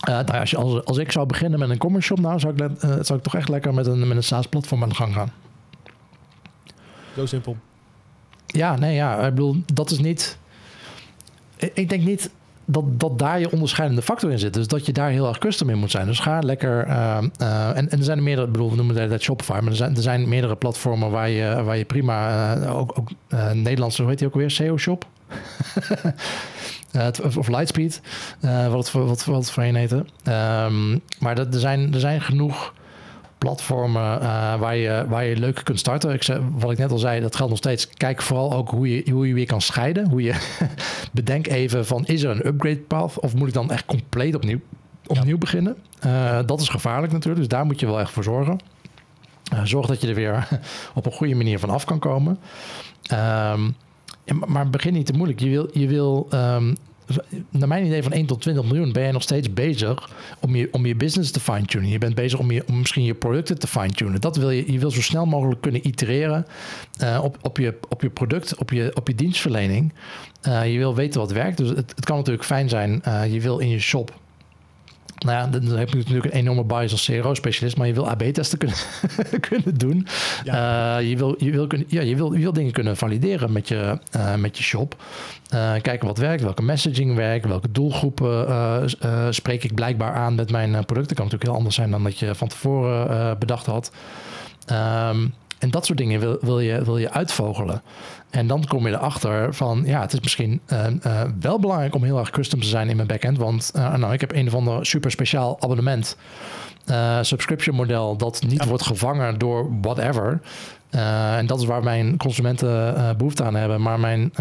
Speaker 2: Uh, nou, als, je, als, als, ik zou beginnen met een commerce shop, nou, zou, ik, uh, zou ik toch echt lekker met een, met een SaaS-platform aan de gang gaan.
Speaker 1: Zo simpel.
Speaker 2: Ja, nee, ja. Ik bedoel, dat is niet... Ik denk niet... dat, dat daar je onderscheidende factor in zit. Dus dat je daar heel erg custom in moet zijn. Dus ga lekker. Uh, uh, en, en er zijn er meerdere, ik bedoel, we noemen dat Shopify, maar er zijn, er zijn meerdere platformen waar je, waar je prima. Uh, ook ook Nederlandse, hoe heet die ook weer? SEO Shop. of Lightspeed, wat, het, wat, wat het voor een heette. Um, maar dat, er, zijn, er zijn genoeg platformen uh, waar, je, waar je leuk kunt starten. Ik zei, wat ik net al zei, dat geldt nog steeds. Kijk vooral ook hoe je, hoe je weer kan scheiden. Hoe je bedenk even van, is er een upgrade path? Of moet ik dan echt compleet opnieuw, opnieuw beginnen? Uh, dat is gevaarlijk natuurlijk, dus daar moet je wel echt voor zorgen. Uh, zorg dat je er weer op een goede manier van af kan komen. Um, maar begin niet te moeilijk. Je wil, je wil um, naar mijn idee van 1 tot 20 miljoen ben je nog steeds bezig om je, om je business te fine-tunen. Je bent bezig om, je, om misschien je producten te fine-tunen. Dat wil je, je wil zo snel mogelijk kunnen itereren uh, op, op, je, op je product, op je, op je dienstverlening. Uh, je wil weten wat werkt. Dus het, het kan natuurlijk fijn zijn. Uh, je wil in je shop nou ja, dan heb je natuurlijk een enorme bias als CRO-specialist, maar je wil AB-testen kunnen, kunnen doen. Ja. Uh, je, wil, je, wil ja, je, wil, je wil dingen kunnen valideren met je, uh, met je shop. Uh, kijken wat werkt, welke messaging werkt, welke doelgroepen spreek ik blijkbaar aan met mijn producten. kan natuurlijk heel anders zijn dan dat je van tevoren bedacht had. Um, en dat soort dingen wil, wil, je, wil je uitvogelen. En dan kom je erachter van, ja, het is misschien uh, uh, wel belangrijk om heel erg custom te zijn in mijn backend. Want uh, nou, ik heb een of ander super speciaal abonnement, subscription model, dat niet wordt gevangen door whatever. en dat is waar mijn consumenten behoefte aan hebben. Maar mijn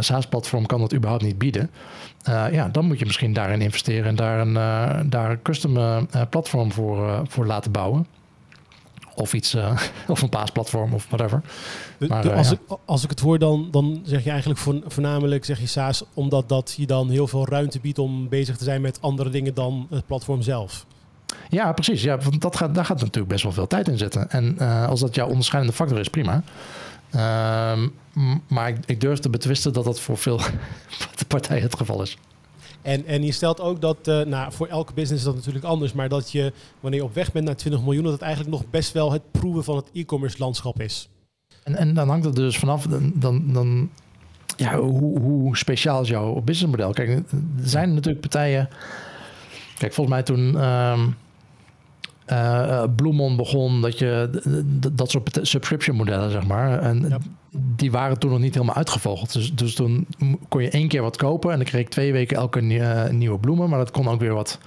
Speaker 2: SaaS-platform kan dat überhaupt niet bieden. ja, dan moet je misschien daarin investeren en daar een, daar een custom platform voor, voor laten bouwen. Of iets, uh, of een paasplatform of whatever.
Speaker 1: Maar, uh, als, ja. ik, als ik het hoor, dan, dan zeg je eigenlijk voornamelijk zeg je SaaS, omdat dat je dan heel veel ruimte biedt om bezig te zijn met andere dingen dan het platform zelf.
Speaker 2: Ja, precies. Ja, want dat gaat, daar gaat natuurlijk best wel veel tijd in zitten. En uh, als dat jouw onderscheidende factor is, prima. Uh, maar ik, ik, durf te betwisten dat dat voor veel partijen het geval is.
Speaker 1: En, en je stelt ook dat, uh, nou, voor elke business is dat natuurlijk anders, maar dat je, wanneer je op weg bent naar 20 miljoen, dat het eigenlijk nog best wel het proeven van het e-commerce landschap is.
Speaker 2: En, en dan hangt het dus vanaf, dan, dan, dan ja, hoe, hoe speciaal is jouw businessmodel? Kijk, er zijn natuurlijk partijen. Kijk, volgens mij toen uh, Bloemon begon, dat je dat soort subscription modellen, zeg maar. En ja die waren toen nog niet helemaal uitgevogeld. Dus, dus toen kon je één keer wat kopen en dan kreeg ik twee weken elke uh, nieuwe bloemen. Maar dat kon ook weer wat,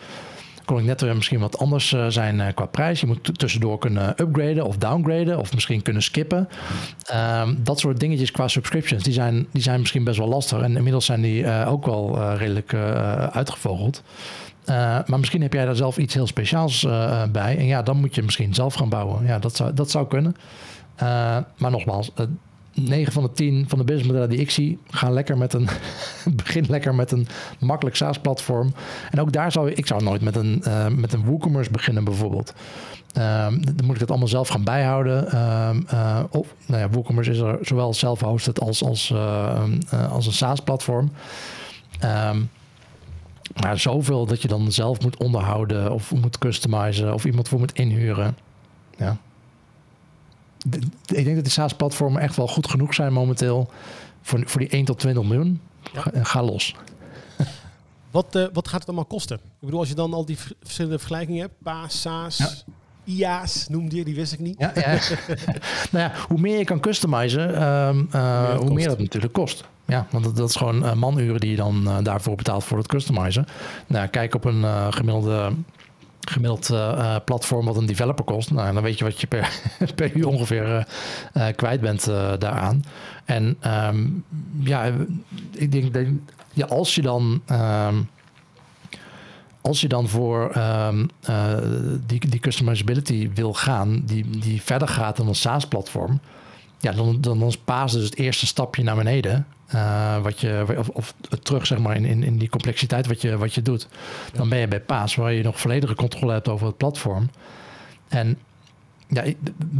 Speaker 2: kon ik net weer misschien wat anders uh, zijn uh, qua prijs. Je moet tussendoor kunnen upgraden of downgraden of misschien kunnen skippen. Um, dat soort dingetjes qua subscriptions, die zijn, die zijn misschien best wel lastig. En inmiddels zijn die ook wel redelijk uitgevogeld. maar misschien heb jij daar zelf iets heel speciaals bij. En ja, dan moet je misschien zelf gaan bouwen. Ja, dat zou, dat zou kunnen. maar nogmaals, 9 van de 10 van de businessmodellen die ik zie, gaan lekker met een. begin lekker met een makkelijk SaaS-platform. En ook daar zou ik zou nooit met een, uh, met een WooCommerce beginnen, bijvoorbeeld. Um, dan moet ik dat allemaal zelf gaan bijhouden. Um, uh, of, nou ja, WooCommerce is er zowel self-hosted als, als, uh, als een SaaS-platform. Um, maar zoveel dat je dan zelf moet onderhouden of moet customizen of iemand voor moet inhuren. Ja, ik denk dat die SaaS-platformen echt wel goed genoeg zijn momenteel voor, voor die 1 tot 20 miljoen. Ja. Ga, los.
Speaker 1: Wat, uh, wat gaat het allemaal kosten? Ik bedoel, als je dan al die verschillende vergelijkingen hebt, PaaS, SaaS, ja. IA's noemde je, die wist ik niet.
Speaker 2: Ja, ja. nou ja, hoe meer je kan customizen, um, uh, hoe, meer, hoe meer dat natuurlijk kost. Ja, want dat, dat is gewoon uh, manuren die je dan uh, daarvoor betaalt voor het customizen. Nou, kijk op een gemiddelde gemiddeld uh, platform wat een developer kost. Nou, dan weet je wat je per, per uur ongeveer uh, kwijt bent daaraan. En um, ja, ik denk dat ja, als je dan. Um, als je dan voor um, die, die customizability wil gaan, die, die verder gaat dan een SaaS-platform, ja, dan, dan is PaaS dus het eerste stapje naar beneden. Uh, wat je, of, of, terug zeg maar in, in, in die complexiteit wat je, wat je doet. Dan ben je bij PaaS, waar je nog volledige controle hebt over het platform. En ja,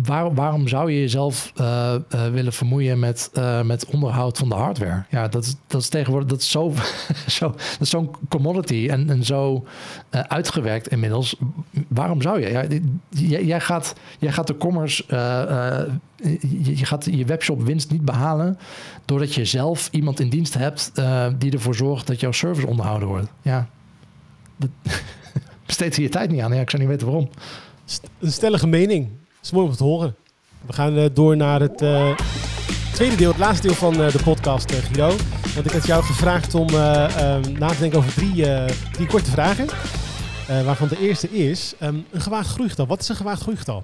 Speaker 2: waar, waarom zou je jezelf uh, uh, willen vermoeien met, uh, met onderhoud van de hardware? Ja, dat is, dat is tegenwoordig dat is zo, zo, dat is zo'n commodity en, en zo uitgewerkt inmiddels. Waarom zou je? Jij, jij, gaat, jij gaat de commerce, je, je, gaat je webshop winst niet behalen doordat je zelf iemand in dienst hebt die ervoor zorgt dat jouw service onderhouden wordt. Ja, besteed er je tijd niet aan. Ik zou niet weten waarom
Speaker 1: een stellige mening. Het is mooi om te horen. We gaan uh, door naar het uh, tweede deel, het laatste deel van uh, de podcast, Guido. Want ik had jou gevraagd om um, na te denken over drie, drie korte vragen. waarvan de eerste is um, een gewaagd groeigetal. Wat is een gewaagd groeigetal?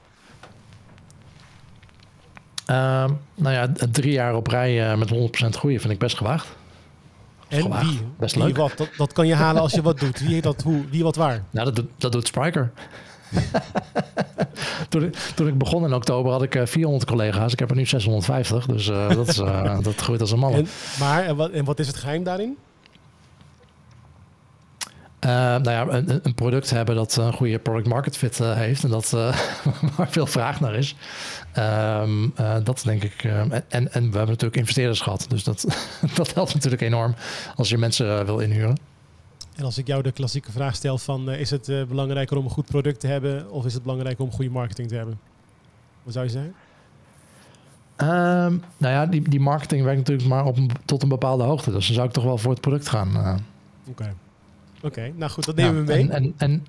Speaker 2: Ehm, nou ja, drie jaar op rij met 100% groeien vind ik best gewaagd.
Speaker 1: En gewaagd. wie? Best wie leuk. Wat? Dat, dat, kan je halen als je wat doet. Wie, dat, hoe, wie wat waar?
Speaker 2: Nou, dat, doet, dat doet Spriker. toen, ik, toen, ik begon in oktober had ik 400 eh, collega's. Ik heb er nu 650. Dus uh, dat, is, uh, dat groeit als een man.
Speaker 1: maar en wat, en wat is het geheim daarin?
Speaker 2: Uh, nou ja, een, een, product hebben dat een goede product market fit uh, heeft en dat uh, waar veel vraag naar is. Um, dat denk ik. en, en we hebben natuurlijk investeerders gehad, dus dat, dat helpt natuurlijk enorm als je mensen wil inhuren.
Speaker 1: En als ik jou de klassieke vraag stel van uh, is het uh, belangrijker om een goed product te hebben of is het belangrijker om goede marketing te hebben? Wat zou je zeggen?
Speaker 2: Um, nou ja, die, die marketing werkt natuurlijk maar op een, tot een bepaalde hoogte. Dus dan zou ik toch wel voor het product gaan.
Speaker 1: Uh. Oké. Oké, nou goed, dat nemen we mee.
Speaker 2: En, en, en,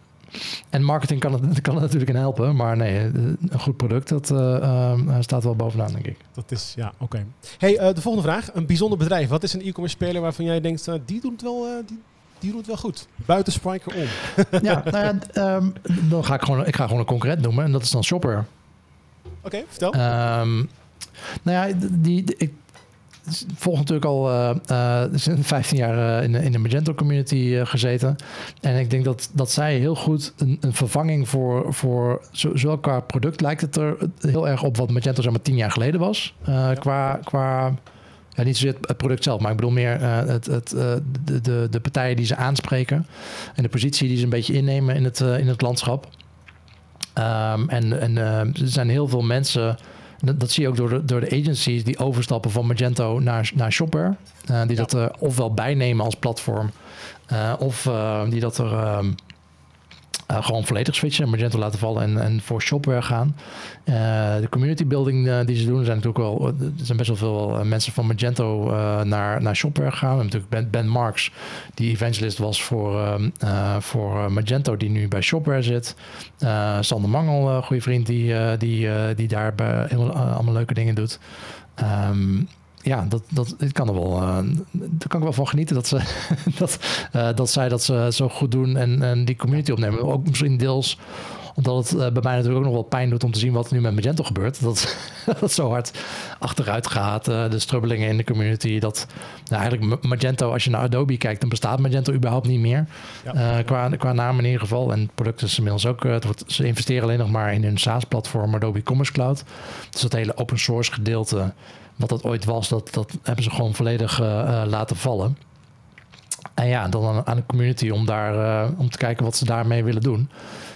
Speaker 2: en, marketing kan het, kan het natuurlijk in helpen. Maar nee, een goed product, dat ehm, staat wel bovenaan, denk ik.
Speaker 1: Dat is, ja, oké. Hey, de volgende vraag. Een bijzonder bedrijf. Wat is een e-commerce speler waarvan jij denkt, die doet het wel, die, die doet het wel goed. Buiten Spriker om.
Speaker 2: ja, nou ja, ehm, dan ga ik gewoon, ik ga gewoon een concurrent noemen en dat is dan Shopper.
Speaker 1: Oké, vertel.
Speaker 2: Um, nou ja, die, ik volg natuurlijk al uh, uh, 15 jaar uh, in, de, in de Magento community uh, gezeten. En ik denk dat, dat zij heel goed een, een vervanging voor, voor zowel qua product lijkt het er heel erg op wat Magento zeg maar 10 jaar geleden was. Ja. Qua, qua ja, niet zozeer het product zelf, maar ik bedoel meer uh, het, het, uh, de, de, de partijen die ze aanspreken en de positie die ze een beetje innemen in het, uh, in het landschap. Um, en en er zijn heel veel mensen, dat, dat, zie je ook door de, door de agencies, die overstappen van Magento naar, naar Shopware. die ja. dat er ofwel bijnemen als platform, of die dat er. Um, uh, gewoon volledig switchen, Magento laten vallen en, en voor Shopware gaan. Uh, de community building uh, die ze doen, zijn natuurlijk wel, er zijn best wel veel mensen van Magento naar, naar Shopware gegaan. We natuurlijk Ben, ben Marks, die evangelist was voor, voor Magento, die nu bij Shopware zit. Sander Mangel, goede vriend, die, die, die daar allemaal leuke dingen doet. Um, ja, dat, dat, ik kan er wel, uh, daar kan ik wel van genieten dat, ze, dat, uh, dat zij dat ze zo goed doen en, en die community opnemen. Ook misschien deels omdat het uh, bij mij natuurlijk ook nog wel pijn doet om te zien wat er nu met Magento gebeurt. Dat dat zo hard achteruit gaat. de strubbelingen in de community. Dat nou, eigenlijk Magento, als je naar Adobe kijkt, dan bestaat Magento überhaupt niet meer. Ja. qua, qua naam in ieder geval. En het product is inmiddels ook. het wordt, ze investeren alleen nog maar in hun SaaS-platform Adobe Commerce Cloud. Dus dat hele open source gedeelte wat dat ooit was, dat, dat hebben ze gewoon volledig uh, laten vallen. En ja, dan aan de community om, daar, uh, om te kijken wat ze daarmee willen doen.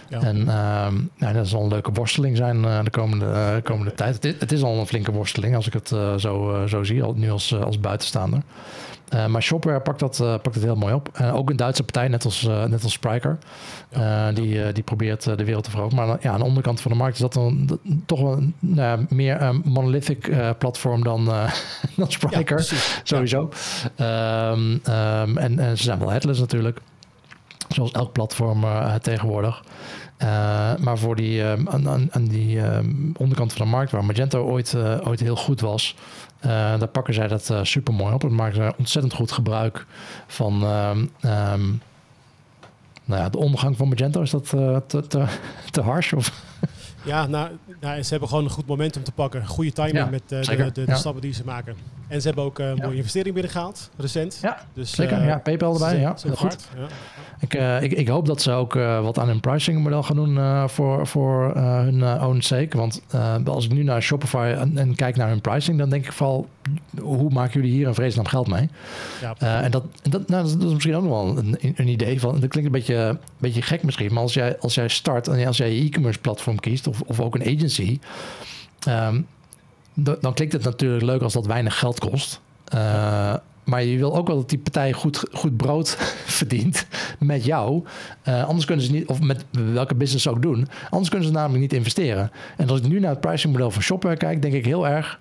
Speaker 2: Ja. En uh, ja, dat zal een leuke worsteling zijn de komende, komende tijd. Het is, het is, al een flinke worsteling als ik het zo, zo zie, nu als, als buitenstaander. Uh, maar Shopware pakt dat, uh, pakt het heel mooi op. Uh, ook een Duitse partij, net als, net als Spriker. Ja, die, die probeert de wereld te veroveren. Maar ja, aan de onderkant van de markt is dat dan toch wel nou meer een monolithic platform dan, dan Spriker. Ja, sowieso. Um, um, en, en, ze zijn wel headless natuurlijk. Zoals elk platform tegenwoordig. maar voor die, aan, aan, die onderkant van de markt, waar Magento ooit, ooit heel goed was, uh, daar pakken zij dat uh, super mooi op. Het maakt ontzettend goed gebruik van. Um, um, nou ja, de omgang van Magento, is dat uh, te, te, te harsh? Of?
Speaker 1: Ja, nou, nou, ze hebben gewoon een goed momentum te pakken. Goede timing ja, met de, de, de, ja. stappen die ze maken. En ze hebben ook een mooie investering binnengehaald, recent.
Speaker 2: Ja, dus, zeker. ja, PayPal erbij, ja. Heel goed. Ik, uh, ik, ik, hoop dat ze ook wat aan hun pricing model gaan doen voor, voor hun own sake. Want als ik nu naar Shopify en, en, kijk naar hun pricing, dan denk ik vooral, hoe maken jullie hier een vreselijk geld mee? Ja. en dat, dat, nou, dat, is misschien ook nog wel een, een, idee van, dat klinkt een beetje, een beetje gek misschien, maar als jij, als jij start en als jij je e-commerce platform kiest of, of ook een agency, um, dan klinkt het natuurlijk leuk als dat weinig geld kost. Uh, maar je wil ook wel dat die partij goed, goed brood verdient met jou. Uh, anders kunnen ze niet, of met welke business ze ook doen. Anders kunnen ze namelijk niet investeren. En als ik nu naar het pricingmodel van Shopware kijk, denk ik heel erg.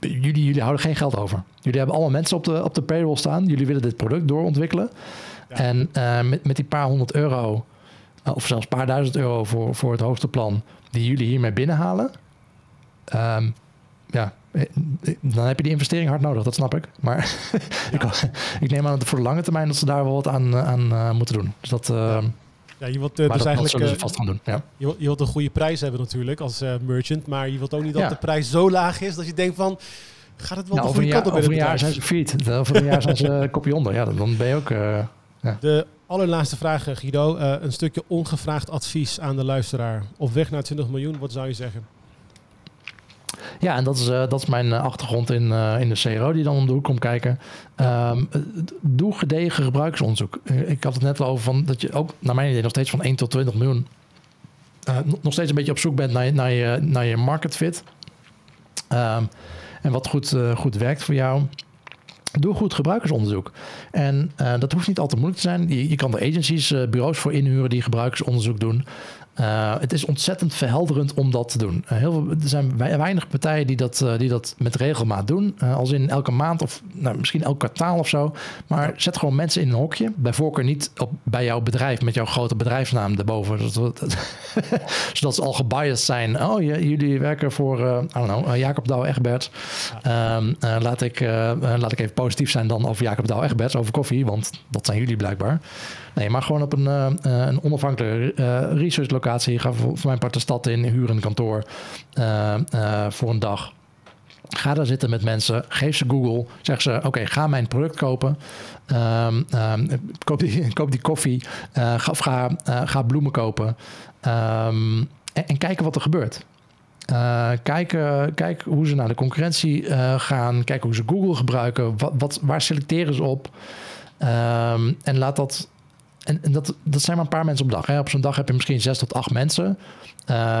Speaker 2: Jullie, jullie houden geen geld over. Jullie hebben allemaal mensen op de, op de payroll staan. Jullie willen dit product doorontwikkelen. En uh, met, met die paar honderd euro, of zelfs paar duizend euro voor, voor het hoogste plan, die jullie hiermee binnenhalen. Um, ja, eh, dan heb je die investering hard nodig, dat snap ik. Maar ik, ik, neem aan dat voor de lange termijn dat ze daar wel wat aan, eh, aan uh, moeten doen. Dus dat. Uh,
Speaker 1: ja, je wilt uh, dus eigenlijk.
Speaker 2: vast gaan doen. Ja.
Speaker 1: Je, je, wilt een goede prijs hebben natuurlijk als merchant, maar je wilt ook niet dat de prijs zo laag is dat je denkt van. Gaat het wel nou, de goede kant op
Speaker 2: Over een jaar zijn ze feed. Over een jaar zijn ze kopje onder. Ja, dan ben je ook. Ja.
Speaker 1: De allerlaatste vraag, Guido. een stukje ongevraagd advies aan de luisteraar. Op weg naar 20 miljoen, wat zou je zeggen?
Speaker 2: Ja, en dat is, uh, dat is mijn eh, achtergrond in, uh, in de CRO die dan om de hoek komt kijken. Um, doe gedegen gebruiksonderzoek. ik had het net al over van dat je ook, naar mijn idee, nog steeds van 1 tot 20 miljoen. nog steeds een beetje op zoek bent naar, naar, je, naar je market fit. Um, en wat goed, goed werkt voor jou. Doe goed gebruikersonderzoek. En dat hoeft niet altijd moeilijk te zijn. Je, je kan er agencies, bureaus voor inhuren die gebruikersonderzoek doen. Uh, het is ontzettend verhelderend om dat te doen. heel veel, er zijn weinig partijen die dat, die dat met regelmaat doen. als in elke maand of nou, misschien elk kwartaal of zo. Maar zet gewoon mensen in een hokje. Bij voorkeur niet op, bij jouw bedrijf met jouw grote bedrijfsnaam erboven. Zodat, zodat ze al gebiased zijn. Oh, jullie werken voor I don't know, Jacob Douw Egbert. Um, laat, ik, laat ik even positief zijn dan over Jacob Douw Egberts, over koffie, want dat zijn jullie blijkbaar. Nee, maar gewoon op een, een onafhankelijke research locatie. Ga voor, mijn part de stad in, huur een kantoor uh, voor een dag. Ga daar zitten met mensen, geef ze Google, zeg ze: Oké, ga mijn product kopen. Um, um, koop, die, koop die koffie, ga, of ga, ga bloemen kopen. Um, en, en kijken wat er gebeurt. Uh, kijk, uh, kijk hoe ze naar de concurrentie uh, gaan. Kijk hoe ze Google gebruiken. Wat, wat, waar selecteren ze op? En laat dat. En, en, dat, dat zijn maar een paar mensen op dag. Hè. Op zo'n dag heb je misschien zes tot acht mensen.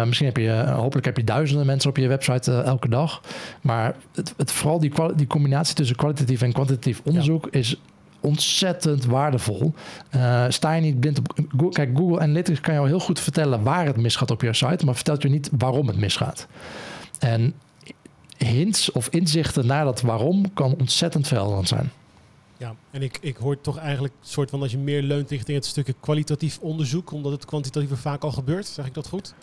Speaker 2: misschien heb je, hopelijk heb je duizenden mensen op je website elke dag. Maar het, het, vooral die, die combinatie tussen kwalitatief en kwantitatief onderzoek ja. is ontzettend waardevol. Uh, sta je niet blind op Google. Kijk, Google Analytics kan jou heel goed vertellen waar het misgaat op je site, maar vertelt je niet waarom het misgaat. En hints of inzichten naar dat waarom kan ontzettend verhelderend zijn.
Speaker 1: Ja, en ik, ik hoor toch eigenlijk soort van dat je meer leunt richting het stukje kwalitatief onderzoek, omdat het kwantitatieve vaak al gebeurt. Zeg ik dat goed?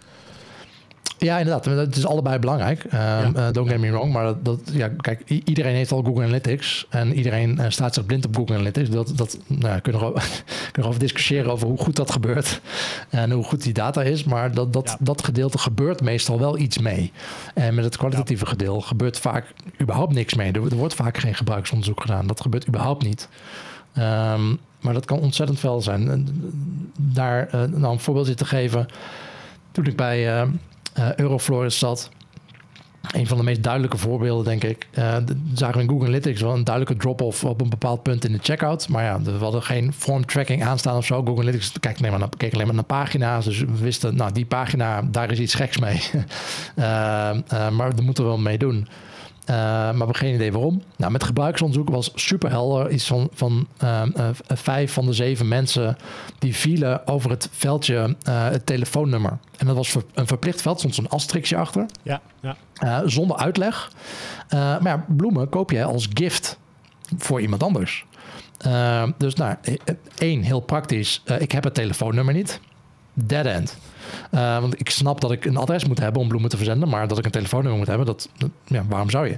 Speaker 2: Ja, inderdaad. Het is allebei belangrijk. Um, ja. uh, don't get me wrong. Maar dat, dat, ja, kijk, iedereen heeft al Google Analytics. En iedereen uh, staat zich blind op Google Analytics. Dat, dat nou, kunnen we kunnen over discussiëren over hoe goed dat gebeurt. En hoe goed die data is. Maar dat, dat, ja. dat gedeelte gebeurt meestal wel iets mee. En met het kwalitatieve gedeelte gebeurt vaak überhaupt niks mee. Er, er, wordt vaak geen gebruiksonderzoek gedaan. Dat gebeurt überhaupt niet. Um, maar dat kan ontzettend veel zijn. En daar uh, nou, een voorbeeld te geven. Toen ik bij uh, zat. Een van de meest duidelijke voorbeelden, denk ik. Uh, zagen we in Google Analytics wel een duidelijke drop-off op een bepaald punt in de checkout. Maar ja, we hadden geen form tracking aanstaan of zo. Google Analytics keek alleen maar naar, keek alleen maar naar pagina's. Dus we wisten, nou, die pagina, daar is iets geks mee. uh, maar daar moeten we wel mee doen. Uh, maar we hebben geen idee waarom. Nou, met gebruiksonderzoek was super helder. Iets van, van uh, uh, vijf van de zeven mensen die vielen over het veldje het telefoonnummer. En dat was ver, een verplicht veld, stond zo'n asterixje achter.
Speaker 1: Ja, ja.
Speaker 2: zonder uitleg. maar ja, bloemen koop je als gift voor iemand anders. dus nou, één, heel praktisch. ik heb het telefoonnummer niet. Dead end. Uh, want ik snap dat ik een adres moet hebben om bloemen te verzenden, maar dat ik een telefoonnummer moet hebben, dat, ja, waarom zou je?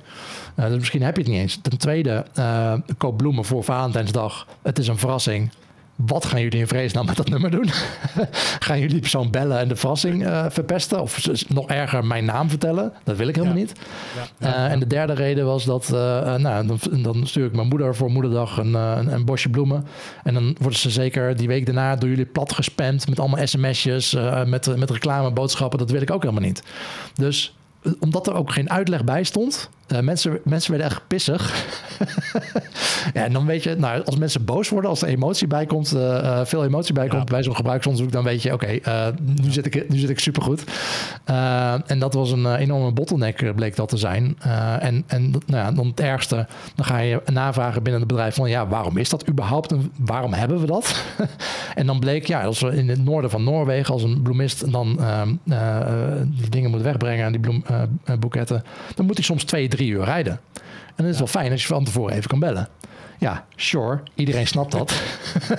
Speaker 2: Uh, dus misschien heb je het niet eens. Ten tweede, uh, koop bloemen voor Valentijnsdag. Het is een verrassing. Wat gaan jullie in vrees nou met dat nummer doen? gaan jullie persoon bellen en de verrassing uh, verpesten? Of nog erger, mijn naam vertellen? Dat wil ik helemaal niet. Ja, ja, en de derde reden was dat, nou, dan, dan, stuur ik mijn moeder voor moederdag een, een, een, bosje bloemen. En dan worden ze zeker die week daarna door jullie plat gespamd met allemaal sms'jes, met, met reclameboodschappen. Dat wil ik ook helemaal niet. Dus omdat er ook geen uitleg bij stond, uh, mensen, mensen werden echt pissig. ja, en dan weet je, nou, als mensen boos worden, als er emotie bij komt, uh, veel emotie bij komt bij zo'n gebruiksonderzoek, dan weet je, oké, nu, zit ik, nu zit ik supergoed. en dat was een enorme bottleneck, bleek dat te zijn. en en nou ja, dan het ergste, dan ga je navragen binnen het bedrijf van, ja, waarom is dat überhaupt? En waarom hebben we dat? en dan bleek, ja, als we in het noorden van Noorwegen, als een bloemist dan ehm, die dingen moet wegbrengen, aan die bloemboeketten, dan moet hij soms twee, drie uur rijden. En het is wel fijn als je van tevoren even kan bellen. Ja, sure, iedereen snapt dat.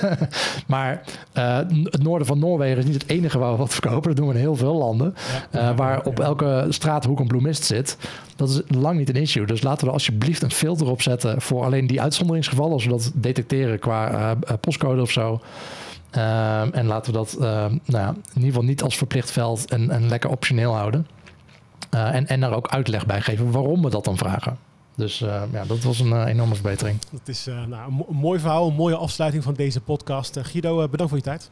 Speaker 2: maar uh, het noorden van Noorwegen is niet het enige waar we wat verkopen. Dat doen we in heel veel landen. Uh, waar op elke straathoek een bloemist zit. Dat is lang niet een issue. Dus laten we alsjeblieft een filter opzetten voor alleen die uitzonderingsgevallen. Als we dat detecteren qua uh, postcode of zo. en laten we dat nou ja, in ieder geval niet als verplicht veld en, en lekker optioneel houden. Uh, en, en daar ook uitleg bij geven waarom we dat dan vragen. Dus uh, ja, dat was een uh, enorme verbetering.
Speaker 1: Dat is nou, een mooi verhaal, een mooie afsluiting van deze podcast. Guido, bedankt voor je tijd.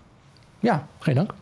Speaker 2: Ja, geen dank.